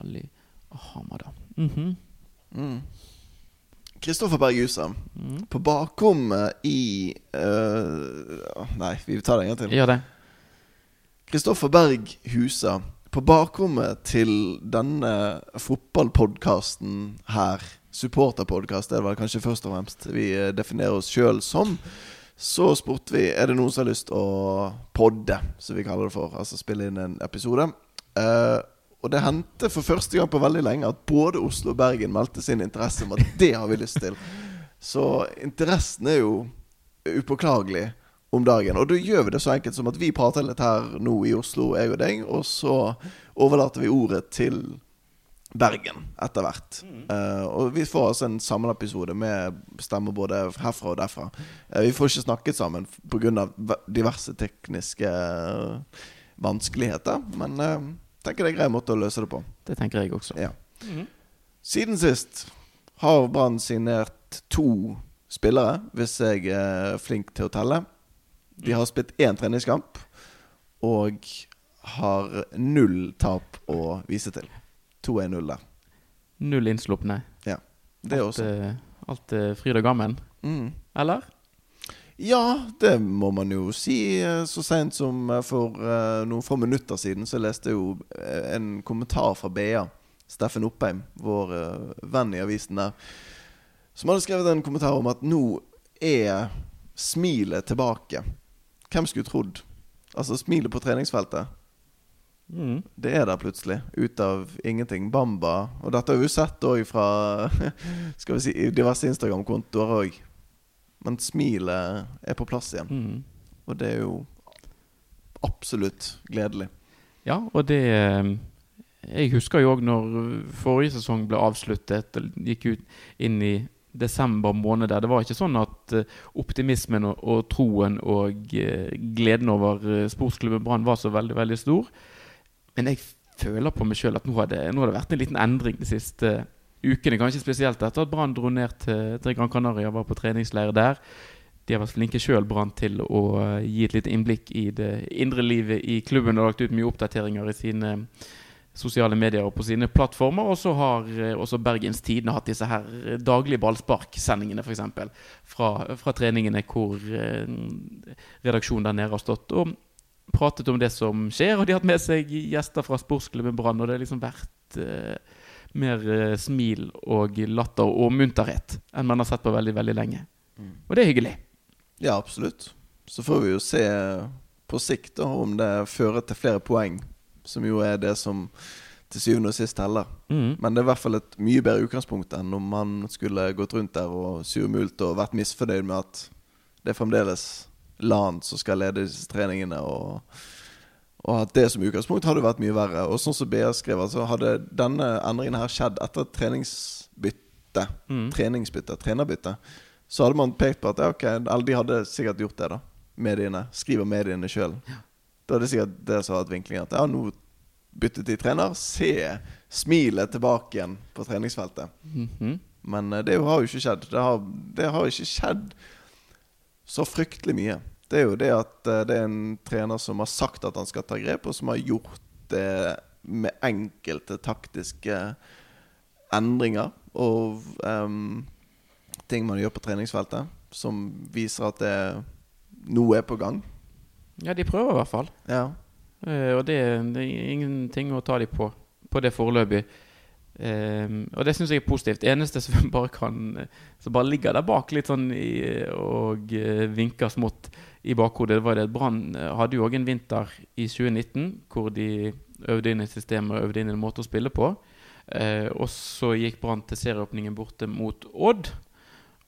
Ali Ahamada. Mhm. Mm. Kristoffer Berg Mm. På bakrommet i uh, Nei, vi tar det en gang til. Gjør det. Kristoffer Berg Husa. På bakrommet til denne fotballpodkasten her, supporterpodkast er det vel kanskje først og fremst vi definerer oss sjøl som, så spurte vi er det noen som har lyst å podde, som vi kaller det for. Altså spille inn en episode. Eh, og det hendte for første gang på veldig lenge at både Oslo og Bergen meldte sin interesse om at det har vi lyst til. Så interessen er jo upåklagelig om dagen. Og da gjør vi det så enkelt som at vi prater litt her nå i Oslo, jeg og deg, og så overlater vi ordet til Bergen etter hvert. Eh, og vi får altså en samleepisode med stemmer både herfra og derfra. Uh, vi får ikke snakket sammen pga. diverse tekniske uh, vanskeligheter, men uh, tenker det er en grei måte å løse det på. Det tenker jeg også. Ja. Mhm. Siden sist har Brann signert to spillere, hvis jeg er flink til å telle. De har spilt én treningskamp og har null tap å vise til. 2-1-0 der. Null innslupne. Ja. Det Alt, også. eh, alt er fryd og gammen. Mm. Eller? Ja, det må man jo si. Eh, Så seint som eh, for eh, noen få minutter siden så leste jeg jo en kommentar fra BA. Steffen Oppheim, vår venn i avisen der, som hadde skrevet en kommentar om at nå er smilet tilbake. Hvem skulle trodd? Altså, smilet på treningsfeltet. Mm. Det er der plutselig, ut av ingenting. Bamba. Og dette har vi sett òg fra Skal vi si diverse Instagram-kontoer òg. Men smilet er på plass igjen. Mm. Og det er jo absolutt gledelig. Ja, og det eh, Jeg husker jo òg når forrige sesong ble avsluttet og gikk ut inn i desember måned der. Det var ikke sånn at eh, optimismen og, og troen og eh, gleden over sportsklubben Brann var så veldig, veldig stor. Men jeg føler på meg sjøl at nå har, det, nå har det vært en liten endring de siste ukene. Kanskje spesielt etter at Brann dro ned til, til Gran Canaria og var på treningsleir der. De har vært flinke sjøl, Brann, til å eh, gi et lite innblikk i det indre livet i klubben og lagt ut mye oppdateringer i sine sosiale medier og på sine plattformer. Og så har eh, også Bergens Tidende hatt disse her eh, daglige ballsparksendingene, f.eks. Fra, fra treningene hvor eh, redaksjonen der nede har stått og pratet om det som skjer. Og de har hatt med seg gjester fra sportsklubben Brann, og det har liksom vært eh, mer eh, smil og latter og munterhet enn man har sett på veldig, veldig lenge. Og det er hyggelig. Ja, absolutt. Så får vi jo se på sikt da om det fører til flere poeng, som jo er det som til syvende og sist teller. Mm. Men det er i hvert fall et mye bedre utgangspunkt enn om man skulle gått rundt der og surmult og vært misfornøyd med at det er fremdeles LAN som skal lede disse treningene. Og, og at det som utgangspunkt hadde vært mye verre. Og sånn som BA skrev, altså hadde denne endringen her skjedd etter treningsbytte, Mm. treningsbytte, trenerbytte, så hadde man pekt på at ja, ok, eller de hadde sikkert gjort det, da. Mediene. Skriver mediene sjøl. Da hadde sikkert det som hadde vært vinklingen at ja, nå byttet de trener. Se smilet tilbake igjen på treningsfeltet. Mhm. Men eh, det har jo ikke skjedd. Det har, det har ikke skjedd så fryktelig mye. Det er jo det at eh, det er en trener som har sagt at han skal ta grep, og som har gjort det med enkelte taktiske endringer og um, ting man gjør på treningsfeltet, som viser at det noe er på gang. Ja, de prøver i hvert fall. Ja. Uh, og det, det er ingenting å ta dem på på det foreløpig. Eh, og det syns jeg er positivt. Eneste som bare kan Som bare ligger der bak litt sånn i, og uh, vinker smått i bakhodet, det var det at Brann eh, hadde jo òg en vinter i 2019 hvor de øvde inn et system og øvde inn en måte å spille på. Uh, og så gikk Brann til serieåpningen borte mot Odd.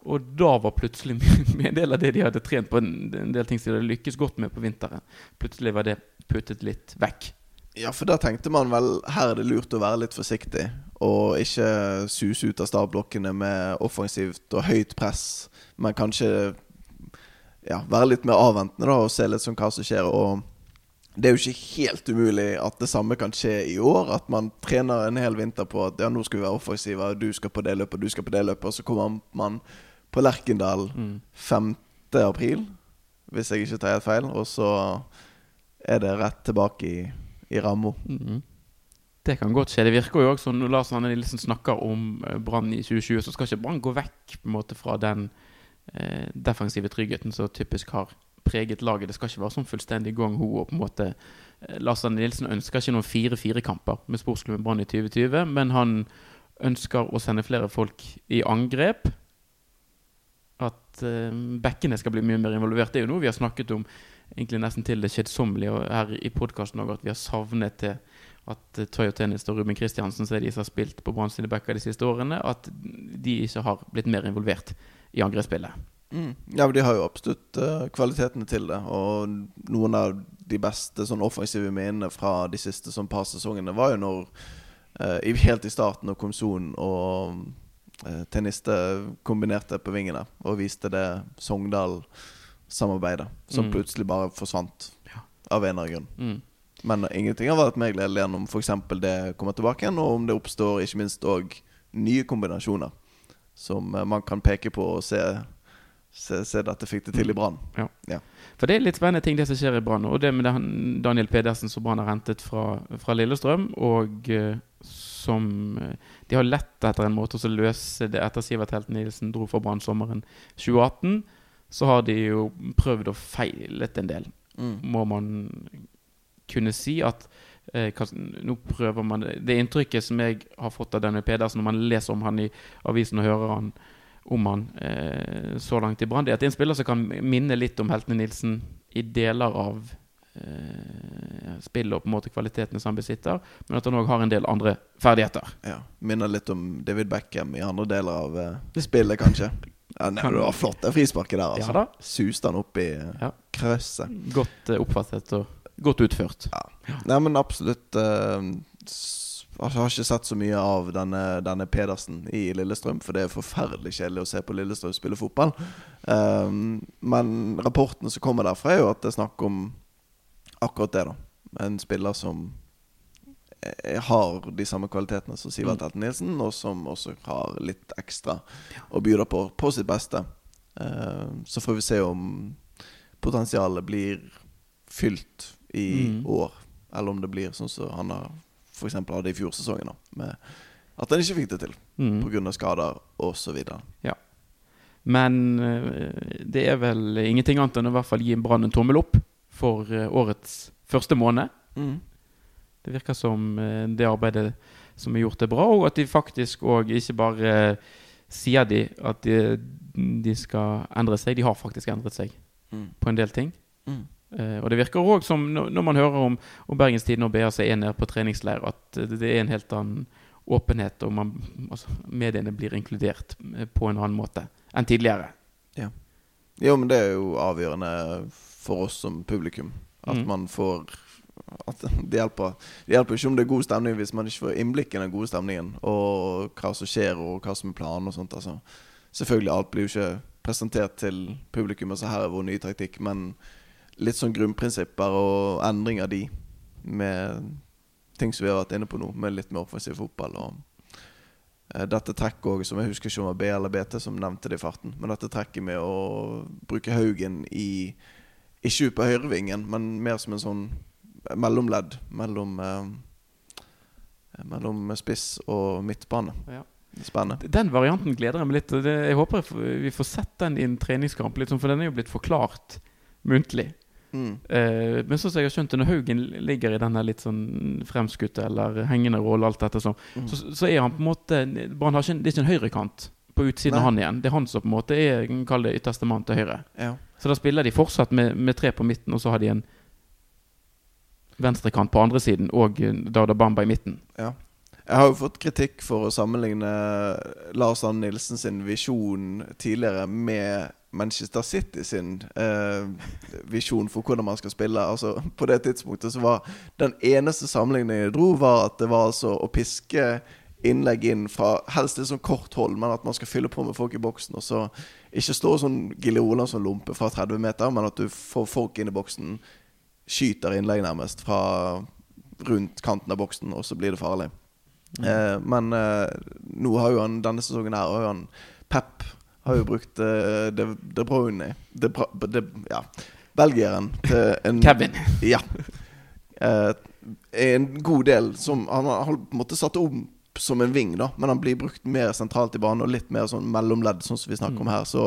Og da var plutselig en del av det de hadde trent på, en del ting som de hadde lykkes godt med på vinteren, plutselig var det puttet litt vekk. Ja, for da tenkte man vel her er det lurt å være litt forsiktig. Og ikke suse ut av startblokkene med offensivt og høyt press. Men kanskje ja, være litt mer avventende da og se litt sånn hva som skjer. Og det er jo ikke helt umulig at det samme kan skje i år. At man trener en hel vinter på at ja, nå skal vi være offensive, du skal på det løpet, du skal på det løpet. Og så kommer man på Lerkendal 5. april, hvis jeg ikke tar helt feil. Og så er det rett tilbake i, i ramma. Mhm. Det kan godt skje. Det virker jo også når Lars Arne Nilsen snakker om eh, Brann i 2020, så skal ikke Brann gå vekk på en måte fra den eh, defensive tryggheten som typisk har preget laget. Det skal ikke være sånn fullstendig gong ho. og på en måte eh, Lars Arne Nilsen ønsker ikke noen fire-fire-kamper med sportsklubben Brann i 2020, men han ønsker å sende flere folk i angrep. At eh, bekkene skal bli mye mer involvert. Det er jo noe vi har snakket om egentlig nesten til det kjedsommelige her i podkasten òg, at vi har savnet til at uh, Toyo Tennis og Ruben Kristiansen, som er de som har spilt på Brann sine backer de siste årene, at de ikke har blitt mer involvert i angrepsspillet. Mm. Ja, De har jo absolutt uh, kvalitetene til det. Og noen av de beste sånn offensive minnene fra de siste sånn par sesongene var jo når uh, Helt i starten, når Komson og uh, Tenniste kombinerte på vingene og viste det Sogndal-samarbeidet, som Mm. plutselig bare forsvant Ja. av en eller annen grunn. Mm. Men ingenting har vært mer gledelig enn om f.eks. det kommer tilbake igjen, og om det oppstår ikke minst òg nye kombinasjoner som eh, man kan peke på og se, se, se dette fikk det til i Brann. Ja For det er litt spennende ting det som skjer i Brann. Og det med Daniel Pedersen som Brann har hentet fra, fra Lillestrøm, og eh, som eh, De har lett etter en måte å løse det etter Sivert Helt Nilsen dro fra Brann sommeren 2018. Så har de jo prøvd og feilet en del, Mm. må man kunne si. At eh, nå prøver man Det inntrykket som jeg har fått av Daniel Pedersen når man leser om han i avisen og hører han om han eh, så langt i Brann, er at det er en spiller som kan minne litt om Heltene Nilsen i deler av eh, spillet og på en måte kvalitetene som han besitter, men at han òg har en del andre ferdigheter. Ja, Minner litt om David Beckham i andre deler av eh, spillet, kanskje. Ja, nei, det var flott, det frisparket der. altså Ja. Suste han opp i Ja. krøsset. Godt uh, oppfattet og godt utført. Nei, men absolutt uh, altså, Jeg har ikke sett så mye av denne, denne Pedersen i Lillestrøm, for det er forferdelig kjedelig å se på Lillestrøm spille fotball. Um, men rapporten som kommer derfra, er jo at det er snakk om akkurat det, da. En spiller som har de samme kvalitetene som Sivert Mm. Helten Nilsen, og som også har litt ekstra å by på på sitt beste. Eh, så får vi se om potensialet blir fylt i Mm. år, eller om det blir sånn som han har for hadde i fjorsesongen, med at han ikke fikk det til Mm. pga. skader osv. Men eh, det er vel ingenting annet enn å i hvert fall gi Brann en tommel opp for eh, årets første måned. Mm. Det virker som eh, det arbeidet som er gjort, er bra, og at de faktisk òg ikke bare sier de at de, de skal endre seg. De har faktisk endret seg Mm. på en del ting. Mm. Uh, og det virker òg som, når, man hører om, om Bergenstiden og BA seg er nede på treningsleir, at eh, det er en helt annen åpenhet, og man, altså, mediene blir inkludert eh, på en annen måte enn tidligere. Jo, men det er jo avgjørende for oss som publikum. At Mm. man får det, hjelper, det hjelper ikke om det er god stemning hvis man ikke får innblikk i den gode stemningen. Og hva som skjer, og hva som er planen og sånt. Altså. Selvfølgelig, alt blir jo ikke presentert til publikum. Altså her er vår nye taktikk. Men litt sånn grunnprinsipper og endring av de, med ting som vi har vært inne på nå, med litt mer offensiv fotball. og Eh, Dette trekket også, som jeg husker ikke om var B eller BT som nevnte det i farten, men dette trekket med å bruke Haugen i Ikke ut på høyrevingen, men mer som en sånn mellomledd mellom eh, Mellom spiss og midtbane. Ja. Spennende. Den varianten gleder jeg meg litt. jeg håper vi får sett den i en treningskamp, litt sånn, for den er jo blitt forklart muntlig. Mm. Eh, men sånn som jeg har skjønt det, når Haugen ligger i denne litt sånn fremskutte eller hengende rolle, alt dette sånn, Mm. så, så er han på en måte Brann har ikke, Det er ikke en høyrekant på utsiden Nei. av han igjen. Det er han som på en måte er Kall det ytterste mann til høyre. Ja. Så da spiller de fortsatt med, med tre på midten, og så har de en venstrekant på andre siden og Dada Dauda Bamba i midten. ja. Jeg har jo fått kritikk for å sammenligne Lars Ann Nilsen sin visjon tidligere med Manchester City sin eh, visjon for hvordan man skal spille. Altså På det tidspunktet så var den eneste sammenligningen jeg dro, var at det var altså å piske innlegg inn fra helst litt sånn kort hold, men at man skal fylle på med folk i boksen. Og så ikke stå sånn Gille Olansson-lompe fra 30 meter, men at du får folk inn i boksen, skyter innlegg nærmest fra rundt kanten av boksen, og så blir det farlig. Eh, men eh, nå har jo han denne sesongen her har jo han Pep har jo brukt eh, De, de Bruyne De, de, Ja, belgieren til en Kevin. Ja. Eh, en god del som Han har på en måte satt om som en ving, da, men han blir brukt mer sentralt i banen og litt mer sånn mellomledd, sånn som vi snakker om Mm. her. Så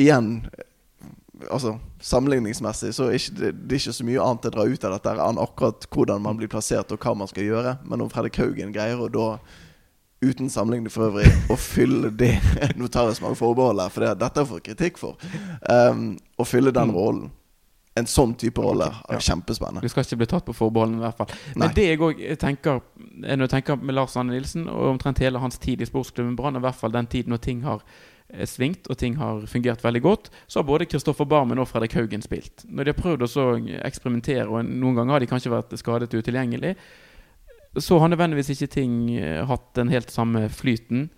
igjen Altså, Sammenligningsmessig så er det, det er ikke så mye annet å dra ut av dette enn akkurat hvordan man blir plassert og hva man skal gjøre. Men om Fredrik Haugen greier å da, uten sammenligning for øvrig, å fylle det Nå tar jeg så mange forbehold her, for det, dette har jeg kritikk for. Um, å fylle den Mm. rollen. En sånn type rolle er kjempespennende. Du skal ikke bli tatt på forbeholdene, i hvert fall. Nei. Men det jeg òg tenker når jeg tenker med Lars Anne Nilsen, og omtrent hele hans tid i sportsklubben Brann, i hvert fall den tiden når ting har svingt og ting har fungert veldig godt, så har både Kristoffer Barmen og Fredrik Haugen spilt. Når de har prøvd å eksperimentere, og noen ganger har de kanskje vært skadet utilgjengelig, så har nødvendigvis ikke ting eh, hatt den helt samme flyten.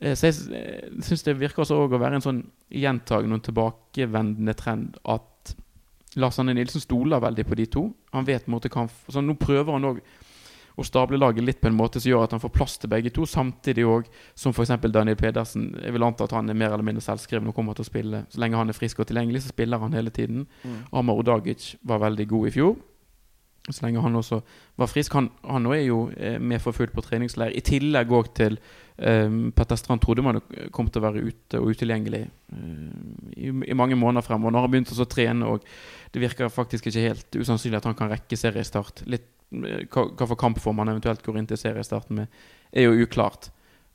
Eh, Så jeg eh, syns det virker også å være en sånn gjentagende og tilbakevendende trend at Lars Anne Nilsen stoler veldig på de to. Han vet måte hva han Nå prøver han òg å stable laget litt på en måte som gjør at han får plass til begge to, samtidig òg som f.eks. Daniel Pedersen. Jeg vil anta at han er mer eller mindre selvskreven og kommer til å spille så lenge han er frisk og tilgjengelig. Så spiller han hele tiden. Mm. Amar Odagic var veldig god i fjor. Så lenge han også var frisk. Han, han er jo eh, med for fullt på treningsleir. I tillegg òg til um, Petter Strand trodde man kom til å være ute og utilgjengelig um, i, i mange måneder fremover. Nå har han begynt å trene, og det virker faktisk ikke helt usannsynlig at han kan rekke seriestart. Litt, hva, for kampform han eventuelt går inn til seriestarten med, er jo uklart.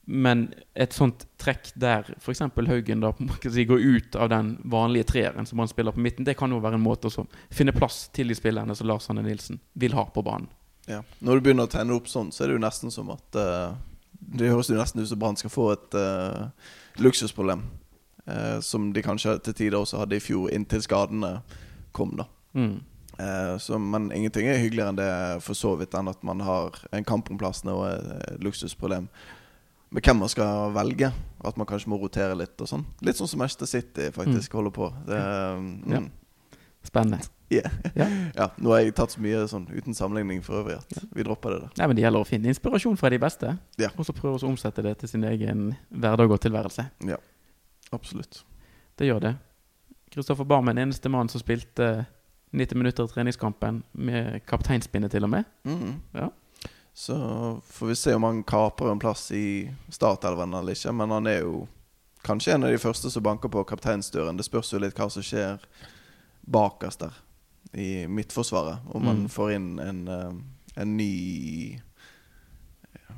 Men et sånt trekk der f.eks. Haugen da si, går ut av den vanlige treeren som han spiller på midten, det kan jo være en måte å finne plass til de spillerne som Lars Arne Nilsen vil ha på banen. Ja. Når du begynner å tegne opp sånn, så er det jo nesten som at uh, Det høres jo nesten ut som Brann skal få et uh, luksusproblem. Uh, som de kanskje til tider også hadde i fjor, inntil skadene kom, da. Mm. Eh, så, men ingenting er hyggeligere enn det for så vidt enn at man har en kamp om plassene og et, luksusproblem med hvem man skal velge. At man kanskje må rotere litt og sånn. Litt sånn som Manchester City faktisk holder på. Det, mm, Ja. Spennende. yeah. Ja. ja, Nå har jeg tatt så mye sånn uten sammenligning for øvrig at vi dropper det der. Nei, men Det gjelder å finne inspirasjon fra de beste, Ja. og så prøve å omsette det til sin egen hverdag og tilværelse. Ja, Absolutt. Det gjør det. Kristoffer Barmen, eneste mann som spilte 90 minutter av treningskampen, med kapteinspinnet til og med. Mm. Ja. Så får vi se om han kaprer en plass i startelven eller ikke. Men han er jo kanskje en av de første som banker på kapteinsdøren. Det spørs jo litt hva som skjer bakerst der i Midtforsvaret. Om man Mm. får inn en, eh, en ny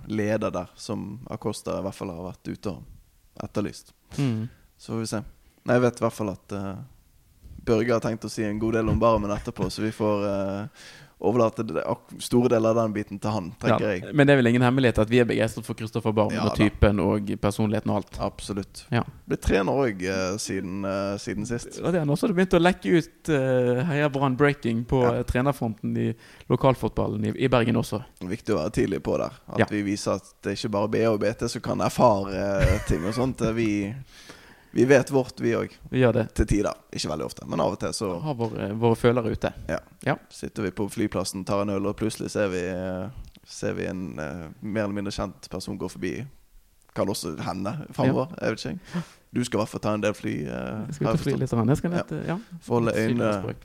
leder der, som Acosta i hvert fall har vært ute og etterlyst. Mm. Så får vi se. Nei, jeg vet i hvert fall at uh, Børge har tenkt å si en god del om Barmen etterpå, så vi får uh, overlate store deler av den biten til han, tenker Ja, jeg. Men det er vel ingen hemmelighet at vi er begeistret for Kristoffer Barmen Ja og typen og personligheten og alt. Absolutt. Ja. Ble trener òg siden, uh, siden sist. Ja, det har også begynt å lekke ut uh, Heia Brann breaking på Ja. eh, trenerfronten i lokalfotballen i, i Bergen også. Viktig å være tidlig på der. At vi viser at det er ikke bare BH og BT som kan erfare eh, ting og sånt. Vi, vi vet vårt, vi òg. Vi gjør det. Til tider. Ikke veldig ofte, men av og til så Har våre, våre følere ute. sitter vi på flyplassen, tar en øl, og plutselig ser vi, eh, ser vi en uh, mer eller mindre kjent person gå forbi. Kan også hende framover. Jeg vet ikke. Du skal i hvert fall ta en del fly. Uh, Jeg skal ut og fly litt. grann. Jeg skal ned ja. ja. Forholde øynene,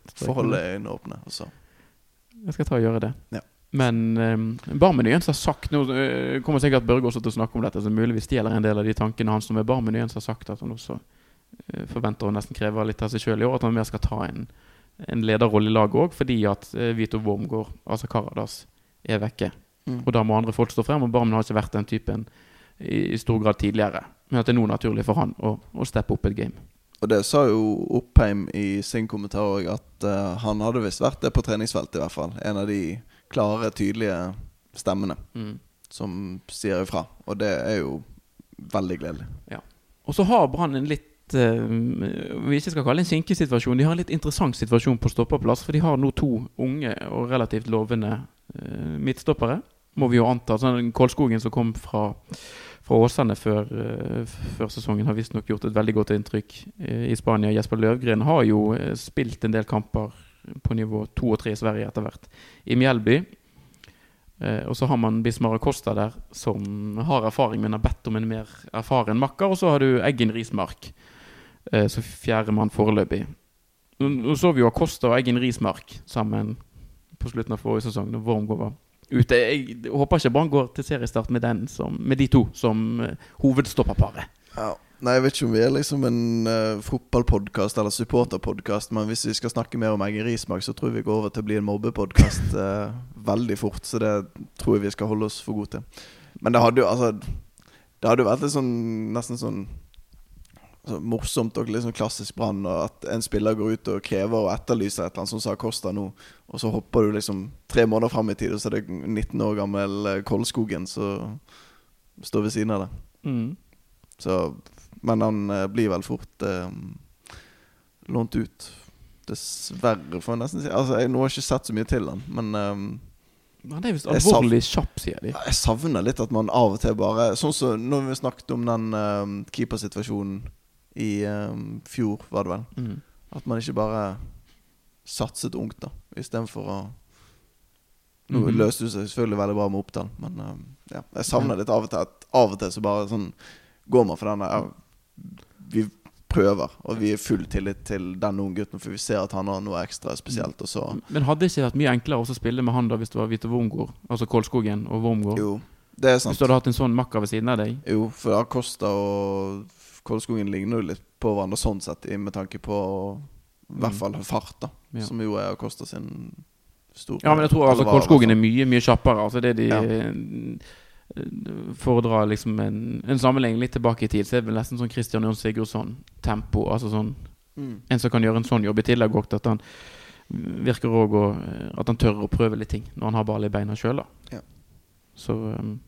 øynene åpne. Også. Jeg skal ta og gjøre det. Ja. Men eh, Barmenyen som har sagt Nå eh, kommer sikkert Børge også til å snakke om dette, så muligvis stjeler en del av de tankene hans. Med Barmenyen som har sagt at han også eh, forventer og nesten krever litt av seg sjøl i år. At han mer skal ta en, en lederrolle i laget òg, fordi at eh, Vito Wormgård, altså Karadas, er vekke. Mm. Og da må andre folk stå frem, og Barmen har ikke vært den typen i, i stor grad tidligere. Men at det er nå naturlig for han å, å steppe opp et game. Og det sa jo Oppheim i sin kommentar òg, at uh, han hadde visst vært det på treningsfeltet, i hvert fall. En av de klare, tydelige stemmene Mm. som sier ifra. Og det er jo veldig gledelig. Og så har Brann en litt eh, vi ikke skal kalle en sinkesituasjon. De har en litt interessant situasjon på stopperplass. For de har nå to unge og relativt lovende eh, midtstoppere. Må vi jo anta. Sånn, Kolskogen som kom fra, fra Åsane før, eh, før sesongen, har visstnok gjort et veldig godt inntrykk i Spania. Jesper Løvgren har jo spilt en del kamper på nivå to og tre i Sverige etter hvert. I Mjelby. Eh, og så har man Bismar Costa der, som har erfaring, men har bedt om en mer erfaren makker. Og så har du Eggen Rismark, eh, som fjerdemann foreløpig. Nå så vi jo Acosta og Eggen Rismark sammen på slutten av forrige sesong, da Wormgård var ute. Jeg håper ikke Brann går til seriestart med, den som, med de to som uh, hovedstopperparet. Ja. Nei, jeg vet ikke om vi er liksom en uh, fotballpodkast eller supporterpodkast, men hvis vi skal snakke mer om eggerismak, så tror jeg vi går over til å bli en mobbepodkast uh, veldig fort. Så det tror jeg vi skal holde oss for gode til. Men det hadde jo altså Det hadde jo vært litt sånn nesten sånn altså, morsomt og sånn klassisk Brann at en spiller går ut og krever og etterlyser et eller annet, som sa Kosta nå, og så hopper du liksom tre måneder fram i tid, og så er det 19 år gammel Koldskogen som står ved siden av det. Mm. Så men han eh, blir vel fort eh, lånt ut. Dessverre, får jeg nesten si. Altså, jeg, nå har jeg ikke sett så mye til han, men um, Han er visst alvorlig kjapp, sier de. Jeg savner litt at man av og til bare Sånn som så når vi snakket om den um, keepersituasjonen i um, fjor, var det vel. Mm. At man ikke bare satset ungt, da, istedenfor å Nå mm løste det seg selvfølgelig veldig bra med Oppdal, men um, ja, jeg savner litt av og til at av og til så bare sånn går man for denne ja, vi prøver, og vi er full tillit til den unggutten, for vi ser at han har noe ekstra spesielt. Men hadde det ikke vært mye enklere å spille med han da hvis det var Vito Wormgård? Altså Kolskogen og Wormgård? Jo, det er sant. Hvis du hadde hatt en sånn makker ved siden av deg? Jo, for Acosta og Kolskogen ligner jo litt på hverandre sånn sett, med tanke på i hvert mm. fall fart, da. Ja. Som jo er Acosta sin store Ja, men jeg tror altså Kolskogen er mye, mye kjappere. Altså det de ja for å dra liksom en, en, sammenligning litt tilbake i tid, så er det vel nesten sånn Christian Jørn Sigurdsson-tempo. Altså sånn mm. En som kan gjøre en sånn jobb, i tillegg også at han virker òg At han tør å prøve litt ting når han har ball i beina sjøl. Ja. Så um,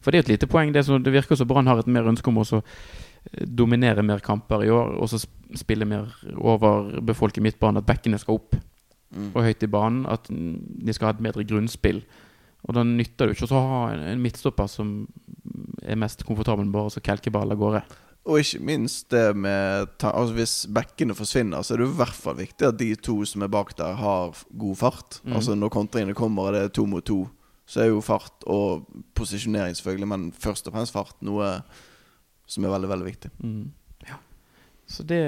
For det er et lite poeng. Det, så, det virker som Brann har et mer ønske om å eh, dominere mer kamper i år, og så spille mer over befolket midtbanen, at bekkene skal opp mm. og høyt i banen. At de skal ha et bedre grunnspill. Og da nytter det ikke å ha en midtstopper som er mest komfortabel med bare å kelke ball av gårde. Og ikke minst det med altså Hvis bekkene forsvinner, så er det i hvert fall viktig at de to som er bak der, har god fart. Mm. Altså Når kontringene kommer og det er to mot to, så er jo fart og posisjonering selvfølgelig, men først og fremst fart noe som er veldig, veldig viktig. Mm. Så det,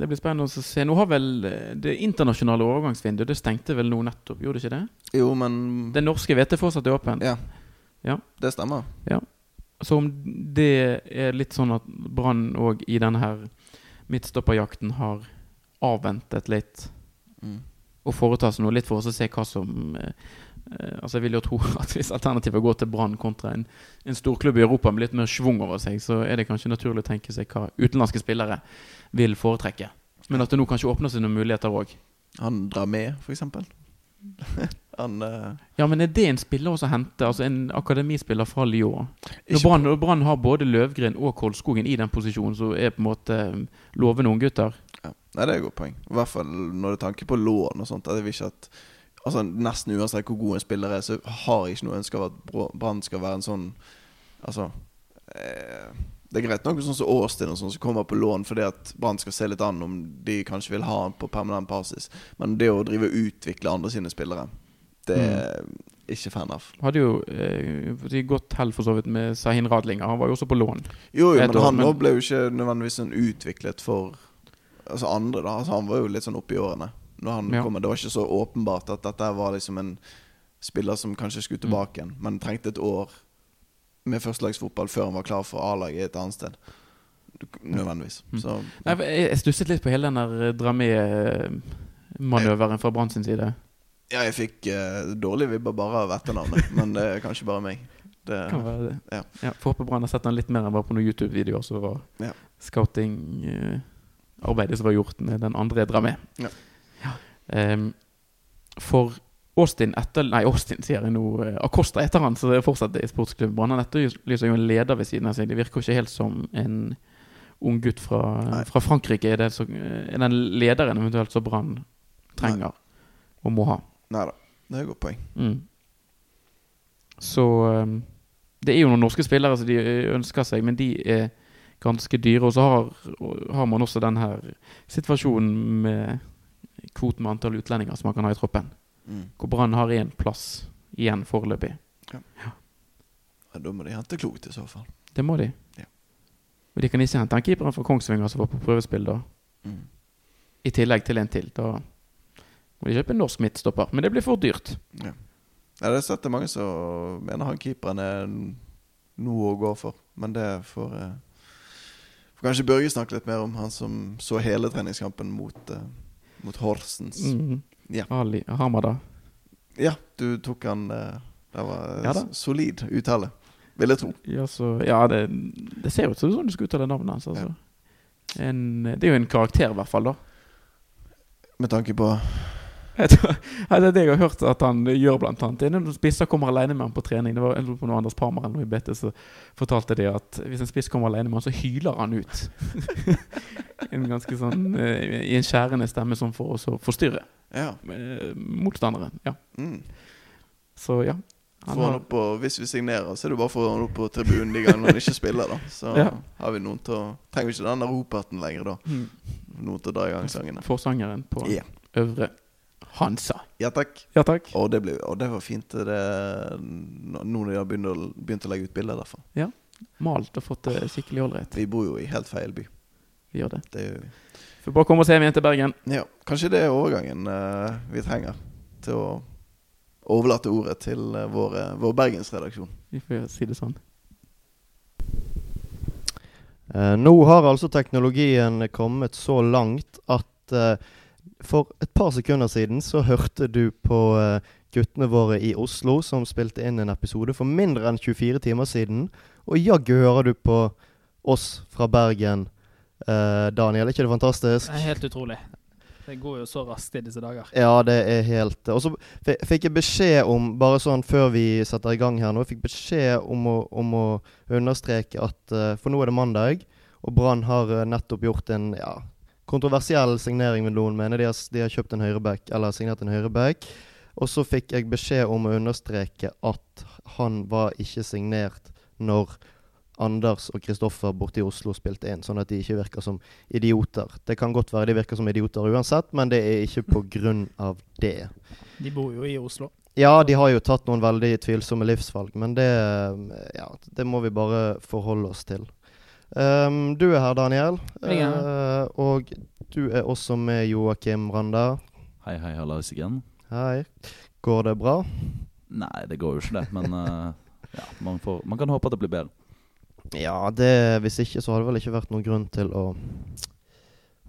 det, blir spennende å se. Nå har vel eh, det internasjonale overgangsvinduet Det stengte vel nå nettopp, gjorde det ikke det? Jo, men Det norske vet jeg fortsatt er åpent? Ja. ja. Det stemmer. Ja. Så om det er litt sånn at Brann òg i denne her midtstopperjakten har avventet litt mm. og foretar seg noe litt for oss å se hva som eh, altså Jeg vil jo tro at hvis alternativet går til Brann kontra en, en storklubb i Europa med litt mer schwung over seg, så er det kanskje naturlig å tenke seg hva utenlandske spillere vil foretrekke. Men at det nå kanskje åpner seg noen muligheter òg. Han drar med, f.eks.? Han uh... Ja, men er det en spiller også å hente? Altså en akademispiller fra Lyon? Når Brann har både Løvgren og Kolskogen i den posisjonen, så er på en måte eh, lovende unggutter. Ja. Nei, det er et godt poeng. I hvert fall når det tanker på lån og sånt. Jeg vil ikke at Altså Nesten uansett hvor god en spiller er, så har jeg ikke noe ønske av at Brann skal være en sånn Altså eh, Det er greit nok sånn som Austin og sånn som kommer på lån fordi at Brann skal se litt an om de kanskje vil ha han på permanent basis. Men det å drive og utvikle andre sine spillere, det er mm. ikke fan av. Hadde jo eh, godt hell for så vidt med Sahin Radlinger. Han var jo også på lån. Jo, jo men år, han men... ble jo ikke nødvendigvis sånn utviklet for Altså andre, da. Altså, han var jo litt sånn oppi årene når han ja. kommer. Det var ikke så åpenbart at dette var liksom en spiller som kanskje skulle tilbake igjen, men trengte et år med førstelagsfotball før han var klar for A-laget et annet sted. Nødvendigvis. Mm. Så, ja. Jeg stusset litt på hele den der eh, Dramé-manøveren fra Brann sin side. Ja, jeg fikk uh, dårlige vibber bare av etternavnet, men det er kanskje bare meg. Det, kan være det. Ja. Ja, Får håpe Brann har sett den litt mer enn bare på noen YouTube-videoer som var ja. scouting-arbeidet uh, som var gjort med den andre Dramé. Ja. Um, for Austin etter, Nei, Austin sier jeg nå. Uh, Acosta etter han, så det er fortsatt i sportsklubben. Brann etterlyser jo en leder ved siden av seg. Det virker jo ikke helt som en ung gutt fra, fra Frankrike. Er, det så, er den lederen eventuelt så Brann trenger nei. og må ha? Nei da. Det er et godt poeng. Mm. Så Det er jo noen norske spillere som de ønsker seg, men de er ganske dyre. Og så har, har man også den her situasjonen med kvoten med antall utlendinger som man kan ha i troppen. Mm. Hvor Brann har én plass igjen foreløpig. Ja. Ja. ja. Da må de hente klokt i så fall. Det må de. Ja. Og de kan ikke hente en keeper fra Kongsvinger som var på prøvespill da. Mm. I tillegg til en til. Da må de kjøpe en norsk midtstopper. Men det blir for dyrt. Ja, sett det er mange som mener han keeperen er noe å gå for. Men det får, eh, får kanskje Børge snakke litt mer om, han som så hele treningskampen mot, eh, mot Horsens. Mm. Ja. Ali Hamada. Ja, du tok han eh, Det var Ja solid uttale, vil jeg tro. Ja, så, ja det, det ser ut som sånn du skal uttale navnet hans. Altså. En, det er jo en karakter, i hvert fall. da Med tanke på Jeg tror- Det er det jeg har hørt at han gjør, blant annet. Når spisser kommer alene med han på trening Det var jeg på Anders Parmer eller noe i BT som fortalte det at hvis en spiss kommer alene med han, så hyler han ut. en ganske sånn eh, I en skjærende stemme som for å forstyrre Ja. eh, motstanderen. Ja. Mm. Så ja. Opp på, hvis vi signerer, så er det bare å få han opp på tribunen de gangene han ikke spiller. da Så Ja. har vi noen til å Trenger vi ikke den der Roperten lenger, da. mm, Noen til å dra i gang sangene. forsangeren på yeah. Øvre Hansa. ja takk. Ja takk. Og det, ble, og det var fint det, nå når jeg har begynt å, begynt å legge ut bilder derfra. Malt og fått det skikkelig ålreit. Vi bor jo i helt feil by. Vi gjør det. Det gjør vi. Får bare komme oss hjem igjen til Bergen. Ja, kanskje det er overgangen uh, vi trenger til å overlate ordet til uh, vår, vår bergensredaksjon. Vi får si det sånn. Uh, nå har altså teknologien kommet så langt at eh, for et par sekunder siden så hørte du på eh, guttene våre i Oslo som spilte inn en episode for mindre enn 24 timer siden. Og jaggu hører du på oss fra Bergen. Eh, Daniel, er ikke det fantastisk? Det er helt utrolig. Det går jo så raskt i disse dager. Ja, det er helt Og så fikk jeg beskjed om, bare sånn før vi setter i gang her nå, jeg fikk beskjed om å, om å understreke at eh, For nå er det mandag, og Brann har eh, nettopp gjort en ja, kontroversiell signering, vil noen mene. De har, de har kjøpt en høyreback, eller signert en høyreback. Og så fikk jeg beskjed om å understreke at han var ikke signert når Anders og Kristoffer borte i Oslo spilte inn, sånn at de ikke virker som idioter. Det kan godt være de virker som idioter uansett, men det er ikke av det. De bor jo i Oslo. Ja, de har jo tatt noen veldig tvilsomme livsvalg, men det, ja, det må vi bare forholde oss til. Ehm, du er her, Daniel. Ja. er Eh, og du er også med Joakim Randa. Hei, hei, hallais igjen. Hei. Går det bra? Nei, det går jo ikke det, men uh, ja, man, får, man kan håpe at det blir bedre. Ja, det, hvis ikke så hadde det vel ikke vært noen grunn til å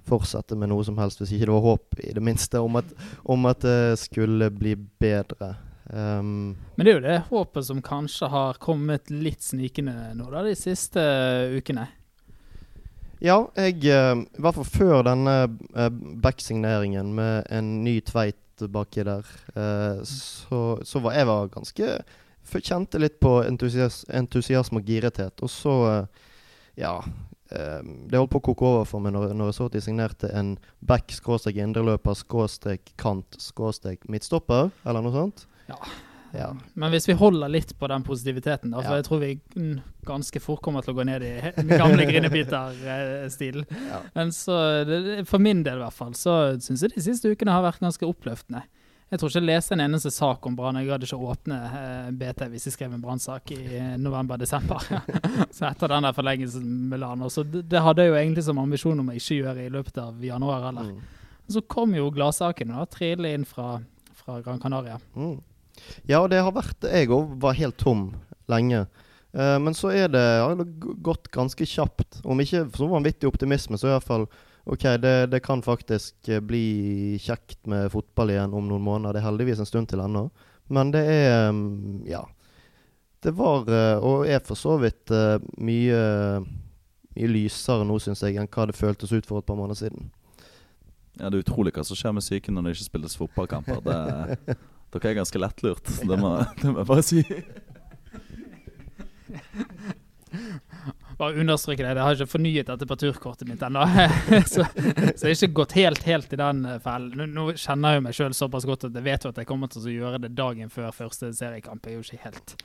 fortsette med noe som helst, hvis ikke det var håp, i det minste, om at, om at det skulle bli bedre. Ehm, Men det er jo det håpet som kanskje har kommet litt snikende nå da, de siste ukene. ja, jeg eh, I hvert fall før denne backsigneringen back-signeringen med en ny Tveit baki der, eh, så, så var jeg var ganske Kjente litt på entusias, entusiasme og girethet. Og så, eh, ja eh, Det holdt på å koke over for meg når, når jeg så at de signerte en back skråstrek indreløper skråstrek kant skråstrek midtstopper, eller noe sånt. Ja. Ja. Men hvis vi holder litt på den positiviteten, da, Ja. jeg tror vi ganske fort kommer til å gå ned i den gamle Grinebiter-stilen. Men så, for min del i hvert fall, så syns jeg de siste ukene har vært ganske oppløftende. Jeg tror ikke jeg leste en eneste sak om Brann. Jeg gadd ikke åpne eh, BT hvis jeg skrev en Brann-sak i eh, november-desember. så etter den der forlengelsen med LAN. Så det, hadde jeg jo egentlig som ambisjon om å ikke gjøre i løpet av januar heller. Mm. Så kom jo gladsakene og trillet inn fra, fra Gran Canaria. Mm. Ja, og det har vært Jeg òg var helt tom lenge. Uh, men så er det, det gått ganske kjapt. Om ikke så vanvittig optimisme, så i hvert fall OK, det, det kan faktisk eh, bli kjekt med fotball igjen om noen måneder. Det er heldigvis en stund til ennå. Men det er um, Ja. Det var, eh, og er for så vidt, mye, mye lysere nå, syns jeg, enn hva det føltes ut for et par måneder siden. Ja, Det er utrolig hva som skjer med syke når det ikke spilles fotballkamper. Det, dere er ganske lettlurt, det må, det må jeg bare si. Bare understreke det, jeg har ikke fornyet dette på turkortet mitt ennå. så, så jeg har ikke gått helt, helt i den eh, fellen. Nå, nå kjenner jeg meg sjøl såpass godt at jeg vet jo at jeg kommer til å gjøre det dagen før første seriekamp. Jeg er jo ikke helt,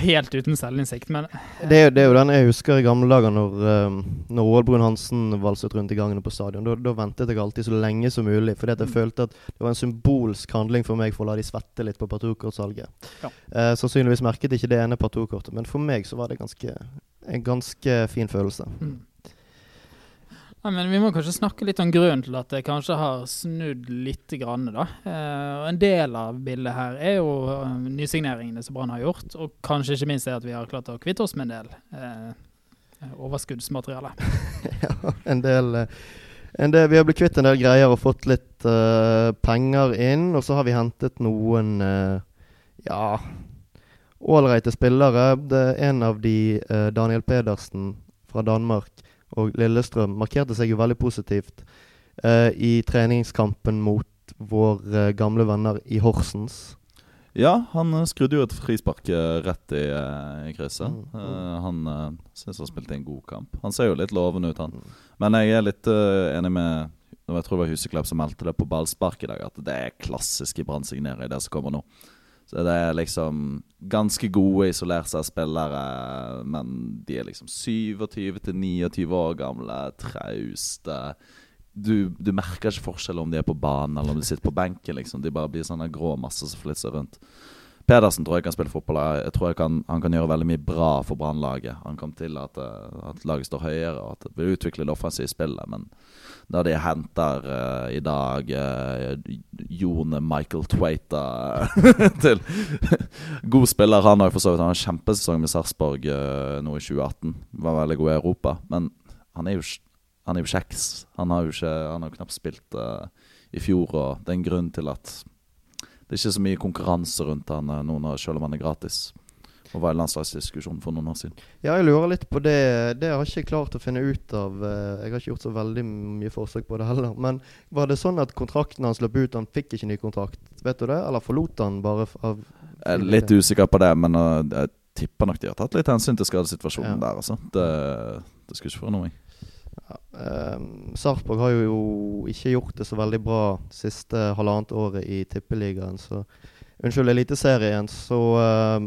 helt uten selvinnsikt, men Det er, det er jo den jeg husker i gamle dager når, um, når Roald Brun Hansen valset rundt i gangene på stadion. Da, da ventet jeg alltid så lenge som mulig, fordi jeg Mm. følte at det var en symbolsk handling for meg for å la de svette litt på parturkortsalget. Ja. Eh, sannsynligvis merket ikke det ene parturkortet, men for meg så var det ganske, en ganske fin følelse. mm. Ja, men Vi må kanskje snakke litt om grunnen til at det kanskje har snudd litt. Grann, da. Eh, en del av bildet her er jo eh, nysigneringene som Brann har gjort, og kanskje ikke minst det at vi har klart å kvitte oss med en del eh, overskuddsmateriale. ja, en del, eh, en del, Vi har blitt kvitt en del greier og fått litt eh, penger inn, og så har vi hentet noen eh, ja ålreite spillere. Det er en av de, Daniel Pedersen fra Danmark og Lillestrøm, markerte seg jo veldig positivt eh, i treningskampen mot våre gamle venner i Horsens. Ja, han eh, skrudde jo et frispark eh, rett i, eh, i krysset. Mm. Uh, han uh, syns han spilte en god kamp. Han ser jo litt lovende ut, han. Mm. Men jeg er litt uh, enig med Jeg tror det var Huseklepp som meldte det på ballspark i dag, at det er klassisk i Brann signere i det som kommer nå. Så det er liksom ganske gode isolerte spillere, men de er liksom 27-29 år gamle, trauste. Du, du, merker ikke forskjell om de er på banen eller om de sitter på benken. liksom De bare blir sånne grå masser som flitser rundt. Pedersen tror jeg kan spille fotball. Jeg tror jeg kan, Han kan gjøre veldig mye bra for Brannlaget. Han kom til at, at, laget står høyere og at det blir utviklet det offensive spillet. Men da de henter uh, i dag uh, Jone Michael Twaita til God spiller. Han jo for så vidt Han har kjempesesong med Sarpsborg uh, nå i 2018. Var veldig god i Europa. Men han er jo, han er jo kjeks. Han har jo ikke Han har knapt spilt i fjor, og det er en grunn til at det er ikke så mye konkurranse rundt han nå, selv om han er gratis. Og var i landslagsdiskusjonen for noen år siden. Ja, jeg lurer litt på det. Det har jeg ikke klart å finne ut av. Jeg har ikke gjort så veldig mye forsøk på det heller. Men var det sånn at kontrakten hans løp ut, han fikk ikke ny kontrakt? Vet du det? Eller forlot han bare av Jeg er litt usikker på det, men uh, jeg tipper nok de har tatt litt hensyn til skadesituasjonen ja. der, altså. Det, det skulle ikke forundre meg. Ja, um, Sarpsborg har jo ikke gjort det så veldig bra siste halvannet året i Tippeligaen, så Unnskyld, Eliteserien, så uh,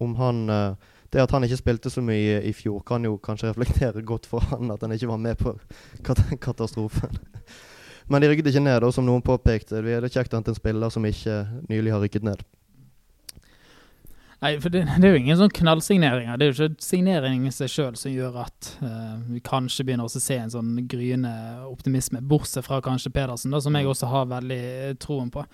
om han uh, Det at han ikke spilte så mye i fjor, kan jo kanskje reflektere godt for han at han ikke var med på kat katastrofen. Men de rykket ikke ned, og som noen påpekte. Det er kjekt å hente en spiller som ikke nylig har rykket ned. Nei, for det, det, er jo ingen sånn knallsigneringer. Det er jo ikke signeringen i seg sjøl som gjør at uh, vi kanskje begynner å se en sånn gryende optimisme, bortsett fra kanskje Pedersen, da, som jeg også har veldig troen på.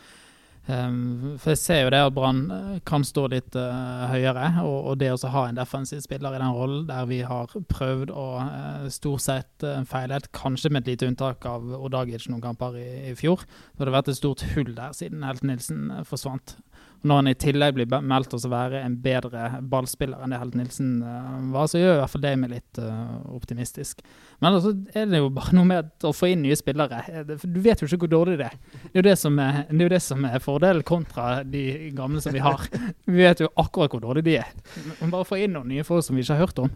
Um, for jeg ser jo det at Brann kan stå litt uh, høyere, og, og, det å ha en defensiv spiller i den rollen der vi har prøvd å uh, stort sett uh, feilet, kanskje med et lite unntak av Odagic noen kamper i, i fjor, så har vært et stort hull der siden Helt Nilsen forsvant. Når han i tillegg blir meldt å være en bedre ballspiller enn det Helt Nilsen uh, var, så gjør i hvert fall det meg litt uh, optimistisk. Men altså er det jo bare noe med å få inn nye spillere. Eh, du vet jo ikke hvor dårlig det er. Det er jo det som er, det er, er fordelen kontra de gamle som vi har. Vi vet jo akkurat hvor dårlig de er. Men bare få inn noen nye folk som vi ikke har hørt om.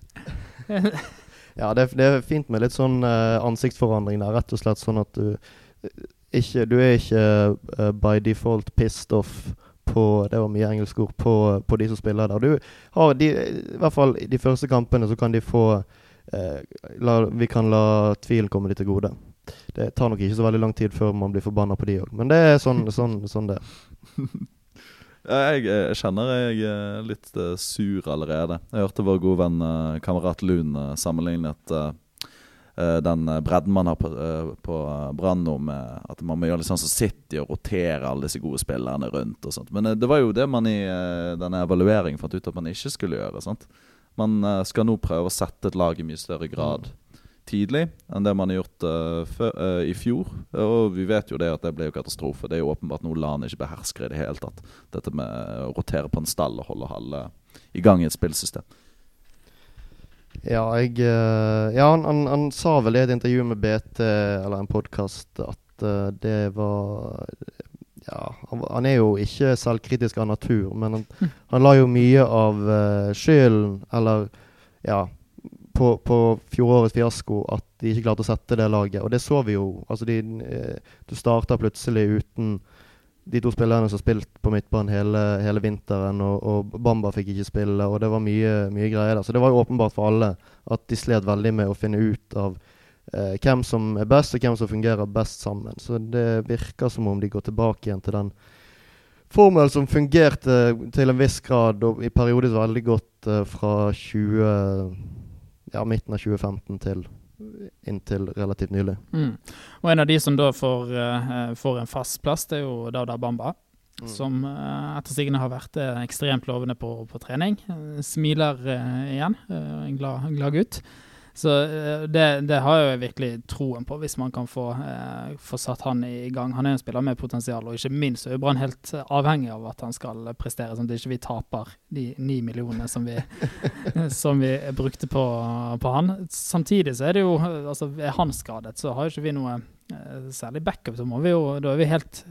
ja, det, det, er fint med litt sånn ansiktsforandring der. Rett og slett sånn at du ikke, du er ikke by default pissed off på Det var mye engelske ord på, på, de som spiller der. Du har de, I hvert fall de første kampene så kan de få eh, la, Vi kan la tvilen komme de til gode. Det tar nok ikke så veldig lang tid før man blir forbanna på de òg, men det er sånn, sånn, sånn det jeg, jeg, kjenner jeg er litt uh, sur allerede. Jeg hørte vår gode venn kamerat Lund sammenlignet Eh, den eh, bredden man har på, uh, på Brann nå, med at man må gjøre litt sånn som City og rotere alle disse gode spillerne rundt. og sånt. Men det var jo det man i denne evalueringen fant ut at man ikke skulle gjøre. sant? Man skal nå prøve å sette et lag i mye større grad tidlig enn det man har gjort før, i fjor. Og vi vet jo det at det ble jo katastrofe. Det er jo åpenbart noe landet ikke behersker i det hele tatt. Dette med å rotere på en stall og holde halve i gang i et spillsystem. Ja, jeg, eh, ja han, han, han, sa vel i et intervju med BT, eller en podkast, at uh, det var Ja, han, han, er jo ikke selvkritisk av natur, men han, mm. han la jo mye av uh, skylden, eller ja på, på fjorårets fiasko at de ikke klarte å sette det laget. Og det så vi jo. Altså de, du starta plutselig uten de to spillerne som har spilt på midtbanen hele, hele vinteren, og, og, Bamba fikk ikke spille, og det var mye, mye, greier der. Så det var jo åpenbart for alle at de slet veldig med å finne ut av eh, hvem som er best, og hvem som fungerer best sammen. Så det virker som om de går tilbake igjen til den formelen som fungerte til en viss grad, og i perioder veldig godt eh, fra 20, ja, midten av 2015 til inntil relativt nylig. Mm. Og en av de som da får, uh, får en fast plass, det er jo Dauda Bamba. Mm. Som uh, etter sigende har vært eh, ekstremt lovende på, på trening. Eh, smiler igjen. en glad, glad gutt. Så eh, det, det har jeg virkelig troen på, hvis man kan få, eh, få satt han i gang. Han er en spiller med potensial, og ikke minst er Brann helt avhengig av at han skal prestere, sånn at ikke vi taper de ni millionene som vi, som vi brukte på, på han. Samtidig så er det jo altså Er han skadet, så har jo ikke vi noe eh, særlig backup. Så må vi jo, da er vi helt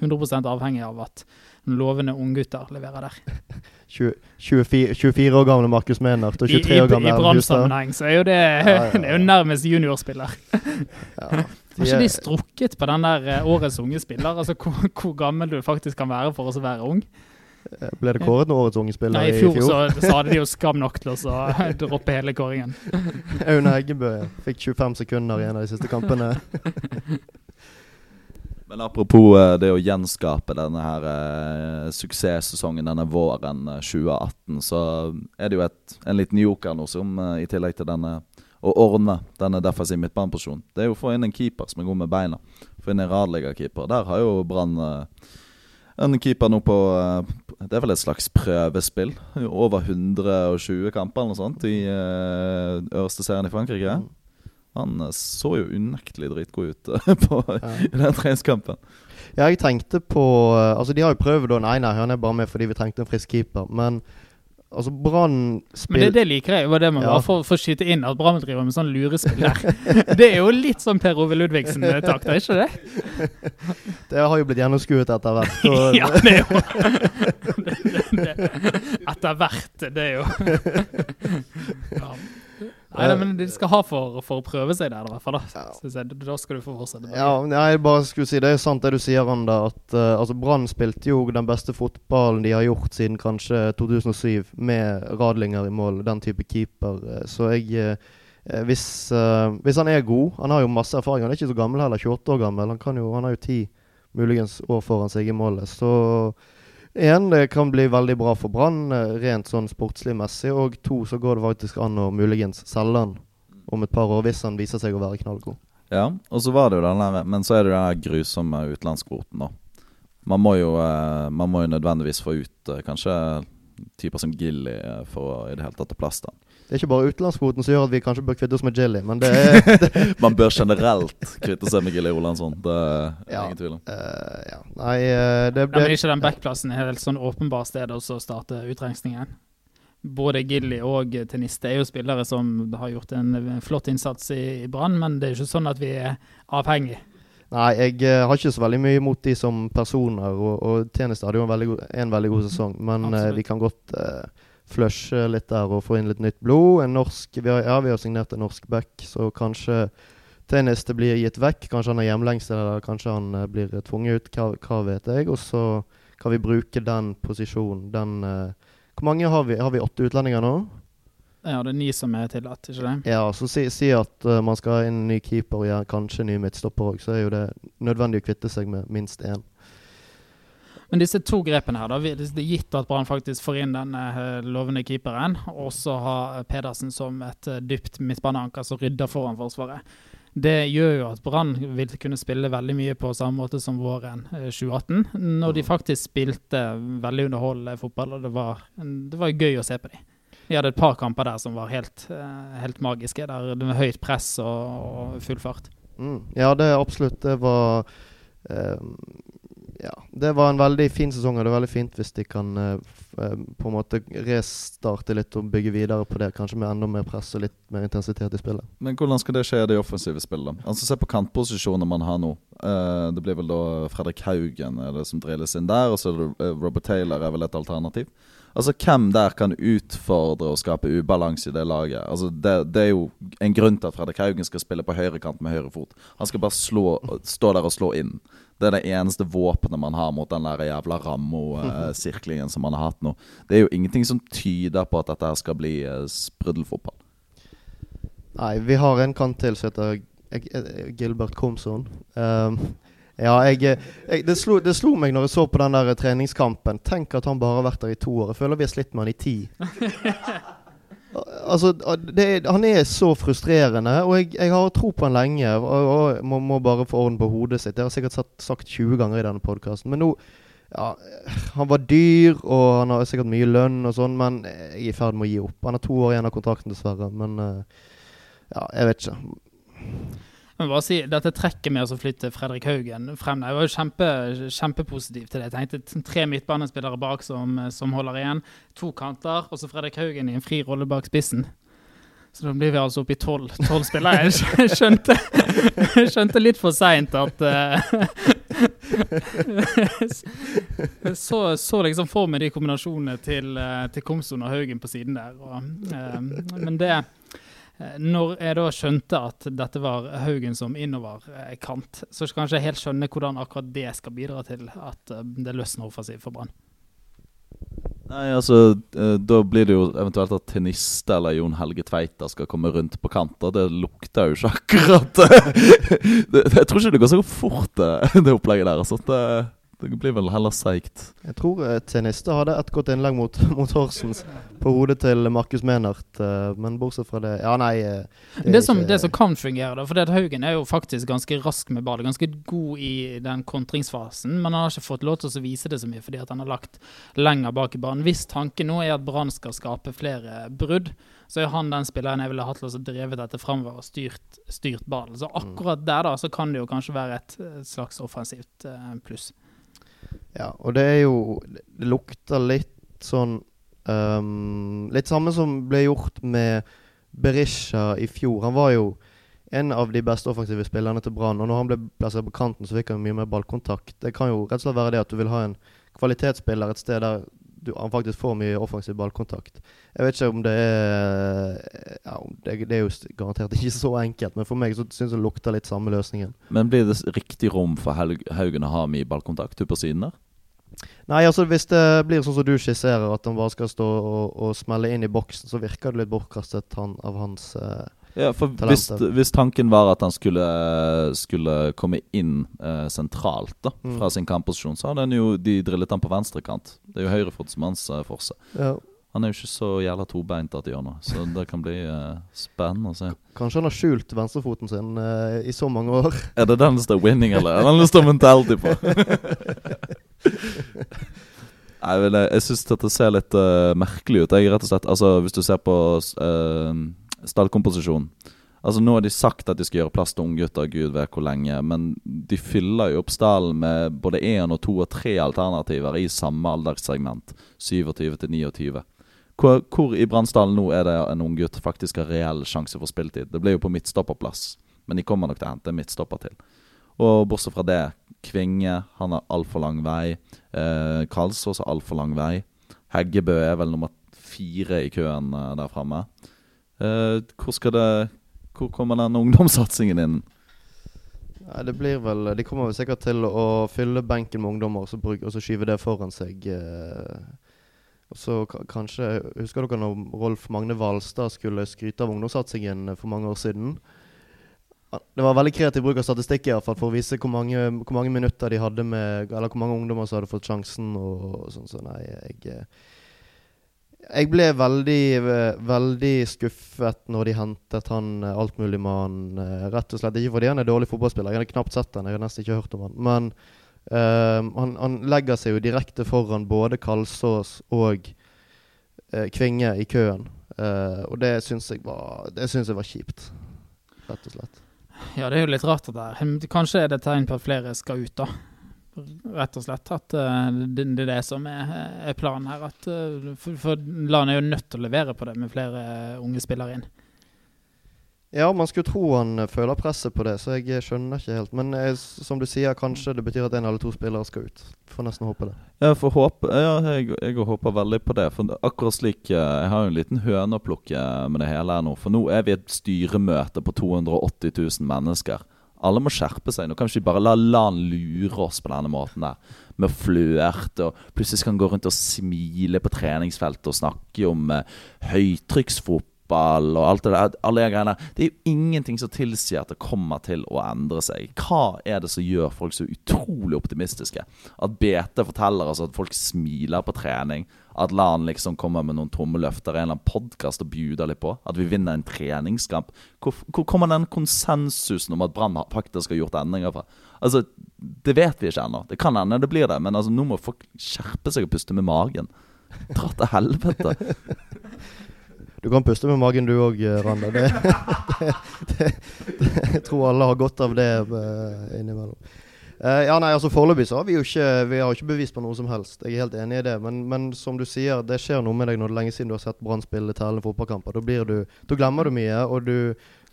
100% avhengig av at lovende unggutter leverer der. 20, 24, 24 år gamle Markus Menert og 23 i, år gamle i. Brann-sammenheng så er jo det, Ja, ja, ja. det er jo nærmest juniorspiller. Ja, Har ikke de strukket på den der eh, årets unge spiller? Altså hvor, hvor gammel du faktisk kan være for å være ung? Ble det kåret noen årets unge spiller Nei, I fjor, Så, så hadde de jo skam nok til å droppe hele kåringen. Aune Eggebø fikk 25 sekunder i en av de siste kampene. Men apropos eh, det å gjenskape denne her eh, suksesssesongen denne våren eh, 2018, så er det jo et, en liten joker nå som eh, i tillegg til denne å ordne denne defensive midtbaneposisjonen. Det er jo å få inn en keeper som er god med beina. Få inn en radligakeeper. Der har jo Brann eh, en keeper nå på eh, Det er vel et slags prøvespill. Over 120 kamper eller noe sånt i eh, øverste serien i Frankrike. Han eh, så jo unektelig dritgod ut eh, på, Ja. i den treningskampen. Ja, jeg tenkte på eh, Altså, de har jo prøvd å... Nei, nei, han er bare med fordi vi trengte en frisk keeper. Men altså, Brann Men det, det liker jeg. var det man Ja. bare for å skyte inn at Brann driver med sånn lurespill der. Det er jo litt sånn Per Ove Ludvigsen-takt, er ikke det? Det har jo blitt gjennomskuet etter hvert. og- Ja, det er jo det, det, det. Etter hvert, det er jo ja. Nei, nei, men de skal ha for, for å prøve seg der, i hvert fall. Da, Ja. Da skal du få fortsette. Ja, jeg bare skulle si Det er sant det du sier, Randa. At uh, altså Brann spilte jo den beste fotballen de har gjort siden kanskje 2007, med Radlinger i mål, den type keeper. eh, Så jeg uh, hvis, uh, hvis han er god Han har jo masse erfaring. Han er ikke så gammel heller, 28 år gammel. Han, kan jo, han har jo ti muligens år foran seg i målet. Så én, det kan bli veldig bra for Brann eh, rent sånn sportslig messig. Og to, så går det faktisk an å muligens selge han om et par år hvis han viser seg å være knallgod. Ja, og så var det jo den der Men så er det den grusomme utenlandskvoten, da. Man må jo, eh, man må jo nødvendigvis få ut eh, kanskje typer som Gilly for å i det hele tatt ta plass han. Det er ikke bare utenlandskvoten som gjør at vi kanskje bør kvitte oss med Jilly, men det er Man bør generelt kvitte seg med Gilly Olansson. Det er Ja. ingen tvil om. Uh, Ja. Nei, eh, det Ja, men ikke den backplassen er helt sånn åpenbart sted å starte utrensningen. Både Gilly og Teniste er jo spillere som har gjort en flott innsats i, i Brann, men det er ikke sånn at vi er avhengig. Nei, jeg eh, har ikke så veldig mye imot de som personer, og, og Teniste hadde jo en veldig, god, en veldig god sesong. Men uh, vi kan godt uh, flushe litt der og få inn litt nytt blod. En norsk, vi har, ja, vi har signert en norsk back, så kanskje Tjeneste blir gitt vekk. Kanskje han har hjemlengsel, eller kanskje han uh, blir tvunget ut. Hva, hva vet jeg. Og så kan vi bruke den posisjonen. Den uh, Hvor mange har vi? Har vi åtte utlendinger nå? Ja, det er ni som er tillatt, ikke det? Ja, så si, si at uh, man skal ha inn en ny keeper og ja, kanskje ny midtstopper òg, så er jo det nødvendig å kvitte seg med minst én. Men disse to grepene her, da, det gitt at Brann faktisk får inn den eh, lovende keeperen, og så har Pedersen som et eh, dypt midtbaneanker som rydder foran Forsvaret. Det gjør jo at Brann vil kunne spille veldig mye på samme måte som våren eh, 2018, når de faktisk spilte veldig underholdende fotball, og det var, det var gøy å se på dem. Vi hadde et par kamper der som var helt, eh, helt magiske, der det var høyt press og, og full fart. Mm. Ja, det absolutt Det var eh, Ja, det var en veldig fin sesong, og det er veldig fint hvis de kan uh, på en måte restarte litt og bygge videre på det. Kanskje med enda mer press og litt mer intensitet i spillet. Men hvordan skal det skje i det offensive spillet? Altså Se på kantposisjoner man har nå. Uh, det blir vel da Fredrik Haugen er det som drilles inn der, og så er det Robert Taylor er vel et alternativ. Altså Hvem der kan utfordre og skape ubalanse i det laget? Altså det, det er jo en grunn til at Fredrik Haugen skal spille på høyrekant med høyre fot. Han skal bare slå, stå der og slå inn. Det er det eneste våpenet man har mot den der jævla Rammo-sirklingen som man har hatt nå. Det er jo ingenting som tyder på at dette her skal bli uh, spruddelfotball. Nei, vi har en kant til som heter eh, Gilbert Komson. Um, ja, jeg, jeg det, slo, det slo meg når jeg så på den der treningskampen. Tenk at han bare har vært der i to år. Jeg føler vi har slitt med han i ti. Altså, det, han er så frustrerende, og jeg, jeg har tro på han lenge. Og, og må, må bare få orden på hodet sitt. Det har jeg sikkert sagt, sagt 20 ganger i denne podkasten. Men nå ja, Han var dyr, og han har sikkert mye lønn og sånn, men jeg er i ferd med å gi opp. Han har to år igjen av kontrakten, dessverre. Men eh, ja, jeg vet ikke. Men bare si, Dette trekket med å flytte Fredrik Haugen frem der, jeg var jo kjempe, kjempepositiv til det. Jeg tenkte tre midtbanespillere bak som, som holder igjen. To kanter, og så Fredrik Haugen i en fri rolle bak spissen. Så da blir vi altså oppe i tolv spillere. Jeg skjønte, skjønte litt for seint at uh, så, så liksom for meg de kombinasjonene til, eh, til Komson og Haugen på siden der. Og, uh, men det Når jeg da skjønte at dette var Haugen som innoverkant, så skal jeg ikke helt skjønne hvordan akkurat det skal bidra til at eh, det løsner offensivt for Brann. Nei, altså eh, Da blir det jo eventuelt at Teniste eller Jon Helge Tveita skal komme rundt på kanter. Det lukter jo ikke akkurat det, Jeg tror ikke det går så fort, det, det opplegget der. Altså, det, det blir vel heller seigt. Jeg tror uh, hadde et godt innlegg mot, mot Horsens på hodet til Markus Menert, eh, men bortsett fra det Ja, nei. Det, Det, er som, ikke- det som kan fungere, da, for det at Haugen er jo faktisk ganske rask med ball, ganske god i den kontringsfasen, men han har ikke fått lov til å vise det så mye fordi at han har lagt lenger bak i banen. Hvis tanken nå er at Brann skal skape flere brudd, så er han den spilleren jeg ville hatt til å drevet dette framover og styrt, styrt ballen. Så akkurat der da, så kan det jo kanskje være et, slags offensivt eh, pluss. Ja, og det er jo Det lukter litt sånn um, Litt samme som ble gjort med Berisha i fjor. Han var jo en av de beste offensive spillerne til Brann. Og når han ble plassert på kanten, så fikk han mye mer ballkontakt. Det kan jo rett og slett være det at du vil ha en kvalitetsspiller et sted der du, han faktisk får mye offensiv ballkontakt. Jeg vet ikke om det er ja, det, det er jo garantert ikke så enkelt, men for meg så syns jeg det lukter litt samme løsningen. Men blir det riktig rom for Haugen å ha mye ballkontakt på siden der? Nei, altså hvis det blir sånn som du skisserer, at han bare skal stå og, og smelle inn i boksen, så virker det litt bortkastet han, av hans eh, Ja, for hvis, hvis tanken var at han skulle, skulle komme inn eh, sentralt da, Mm. fra sin kampposisjon, så hadde han jo de drillet han på venstrekant. Det er jo høyrefot som hans eh, forse. ja. Han er jo ikke så jævla tobeint at de gjør noe, så det kan bli uh, spennende å se. Kanskje han har skjult venstrefoten sin uh, i så mange år. Er det den som står 'winning', eller er den det står 'mentality' på? Nei, vel, jeg, jeg syns dette ser litt uh, merkelig ut. Jeg, rett og slett, altså, hvis du ser på stallkomposisjonen Altså Nå har de sagt at de skal gjøre plass til unggutter, gud vet hvor lenge. Men de fyller jo opp stallen med både én og to og tre alternativer i samme alderssegment. 27 til 29. Hvor, hvor i Brannsdalen nå er det en unggutt faktisk har reell sjanse for spilletid? Det blir jo på midtstopperplass, men de kommer nok til å hente en midtstopper til. Og bortsett fra det, Kvinge han har altfor lang vei. Eh, Karlsås har altfor lang vei. Heggebø er vel nummer fire i køen eh, der framme. Eh, hvor det Hvor kommer den ungdomssatsingen inn? Nei, det blir vel De kommer vel sikkert til å fylle benken med ungdommer og så, bruk, og så skyve det foran seg. Eh, så kanskje Husker dere når Rolf Magne Hvalstad skulle skryte av ungdomssatsingen for mange år siden? Ah, Det var veldig kreativ bruk av statistikk i hvert fall for å vise hvor mange, hvor mange minutter de hadde med Eller hvor mange ungdommer som hadde fått sjansen og, og sånn. Så nei, jeg eh, Jeg ble veldig, eh, veldig skuffet når de hentet han altmuligmannen. eh, Rett og slett ikke fordi han er dårlig fotballspiller, jeg hadde knapt sett han, jeg har nesten ikke hørt om han. Men eh, han, han legger seg jo direkte foran både Kalsås og uh, Kvinge i køen. Uh, og det syns jeg var Det synes jeg var kjipt, rett og slett. Ja, det er jo litt rart det der. Kanskje er det tegn på at flere skal ut, da. Rett og slett. At eh, det, det er det som er, er planen her. At, eh, for, for landet er jo nødt til å levere på det med flere unge spillere inn. Ja, man skulle tro han eh, føler presset på det, så jeg eh, skjønner ikke helt. Men jeg, som du sier, kanskje det betyr at en eller to spillere skal ut. Får nesten håpe det. Får håpe Ja, jeg, jeg håper veldig på det. For akkurat slik eh, Jeg har jo en liten høne å plukke med det hele her nå. For nå er vi et styremøte på 280 000 mennesker. Alle må skjerpe seg. Nå kan vi ikke bare la LAN lure oss på denne måten der. Med å flørte, og plutselig skal han gå rundt og smile på treningsfeltet og snakke om eh, høytrykksfotball fotball og alt det der. Alle de greiene. Det er jo ingenting som tilsier at det kommer til å endre seg. Hva er det som gjør folk så utrolig optimistiske? At BT forteller oss at folk smiler på trening. At LAN liksom kommer med noen tomme løfter i en eller annen podkast og bjuder litt på. At vi vinner en treningskamp. Hvor, hvor kommer den konsensusen om at Brann faktisk har gjort endringer fra? Altså, Det vet vi ikke ennå. Det kan hende det blir det, men altså, nå må folk skjerpe seg og puste med magen. Dra til helvete. Du kan puste med magen du òg, Randa. Det, det, det, jeg tror alle har godt av det eh, innimellom. Uh, ja, nei, altså Foreløpig har vi jo ikke Vi har ikke bevis på noe som helst. Jeg er helt enig i det. Men, men som du sier, det skjer noe med deg når det er lenge siden du har sett Brann spille tellende fotballkamper. Da, du, da glemmer du mye, og du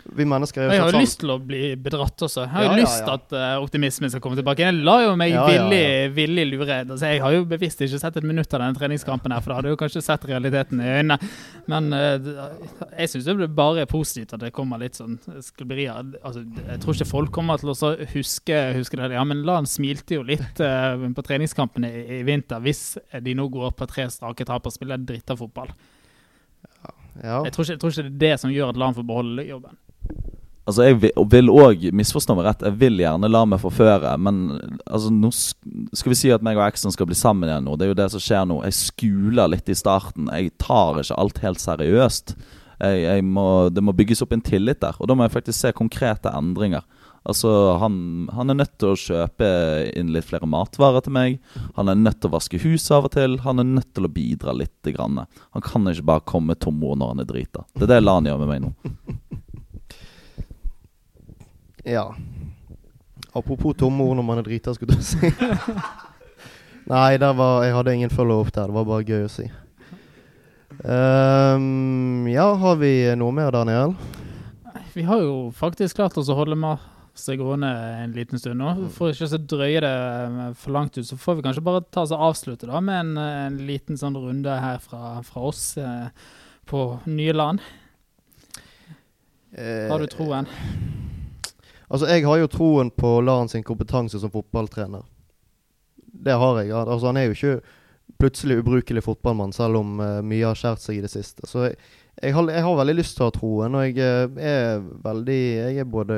vi mennesker er Jeg har jo lyst til å bli bedratt også. Jeg har jo Ja, ja, lyst til ja. at eh, optimismen skal komme tilbake. Jeg lar jo meg Ja, ja, villig, ja. villig lure. Altså, jeg har jo bevisst ikke sett et minutt av denne treningskampen, her, for da hadde jeg jo kanskje sett realiteten i øynene. Men uh, jeg syns det bare er positivt at det kommer litt sånn skriblerier. Altså, jeg tror ikke folk kommer til å huske, huske det. Ja, men Lan smilte jo litt uh, på treningskampene i, i vinter, hvis de nå går på tre strake tap og spiller drittafotball. Ja. Jeg tror ikke, jeg tror ikke det er det som gjør at Lan får beholde jobben. Altså, jeg vil- òg misforstå meg rett. Jeg vil gjerne la meg forføre. Men altså, nå skal vi si at meg og eksen skal bli sammen igjen nå. Det er jo det som skjer nå. Jeg skuler litt i starten. Jeg tar ikke alt helt seriøst. Jeg, jeg må, det må bygges opp en tillit der. Og da må jeg faktisk se konkrete endringer. Altså, han, han er nødt til å kjøpe inn litt flere matvarer til meg. Han er nødt til å vaske huset av og til. Han er nødt til å bidra litt. Grann. Han kan ikke bare komme tomord når han er drita. Det er det Lan gjør med meg nå. Ja. Apropos tomme ord når man er drita, skulle du si. Nei, der var, jeg hadde ingen follow-up der. Det var bare gøy å si. Um, ja, har vi noe mer, Daniel? Vi har jo faktisk klart oss å holde masse gående en liten stund nå. For ikke å drøye det eh, for langt ut, så får vi kanskje bare ta oss og avslutte da med en, eh, en liten sånn runde her fra, fra oss eh, på nye land. Har du troen? Altså, jeg har jo troen på Laren sin kompetanse som fotballtrener. Det har jeg. Altså, han er jo ikke plutselig ubrukelig fotballmann, selv om uh, mye har skjært seg i det siste. Så jeg, jeg, har, jeg har veldig lyst til å ha troen, og jeg eh, er veldig Jeg er både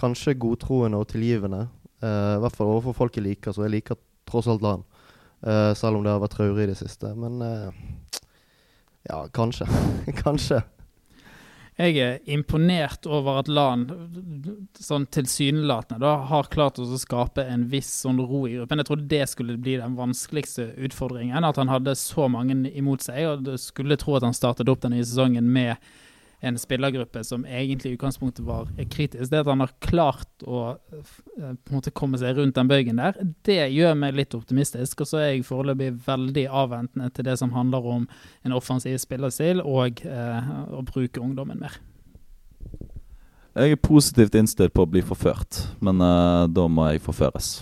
kanskje godtroende og tilgivende. Uh, I hvert fall overfor folk jeg liker, så jeg liker tross alt Laren. Uh, selv om det har vært traurig i det siste. Men ja, kanskje. kanskje. Jeg er imponert over at LAN sånn tilsynelatende da, har klart å skape en viss sånn ro i gruppen. Jeg trodde det skulle bli den vanskeligste utfordringen. At han hadde så mange imot seg. og skulle tro at han startet opp den nye sesongen med en spillergruppe som egentlig i utgangspunktet var kritisk. Det at han har klart å eh, måte komme seg rundt den bøygen der, det gjør meg litt optimistisk. Og så er jeg foreløpig veldig avventende til det som handler om en offensiv spillerstil og eh, å bruke ungdommen mer. Jeg er positivt innstilt på å bli forført, men eh, da må jeg forføres.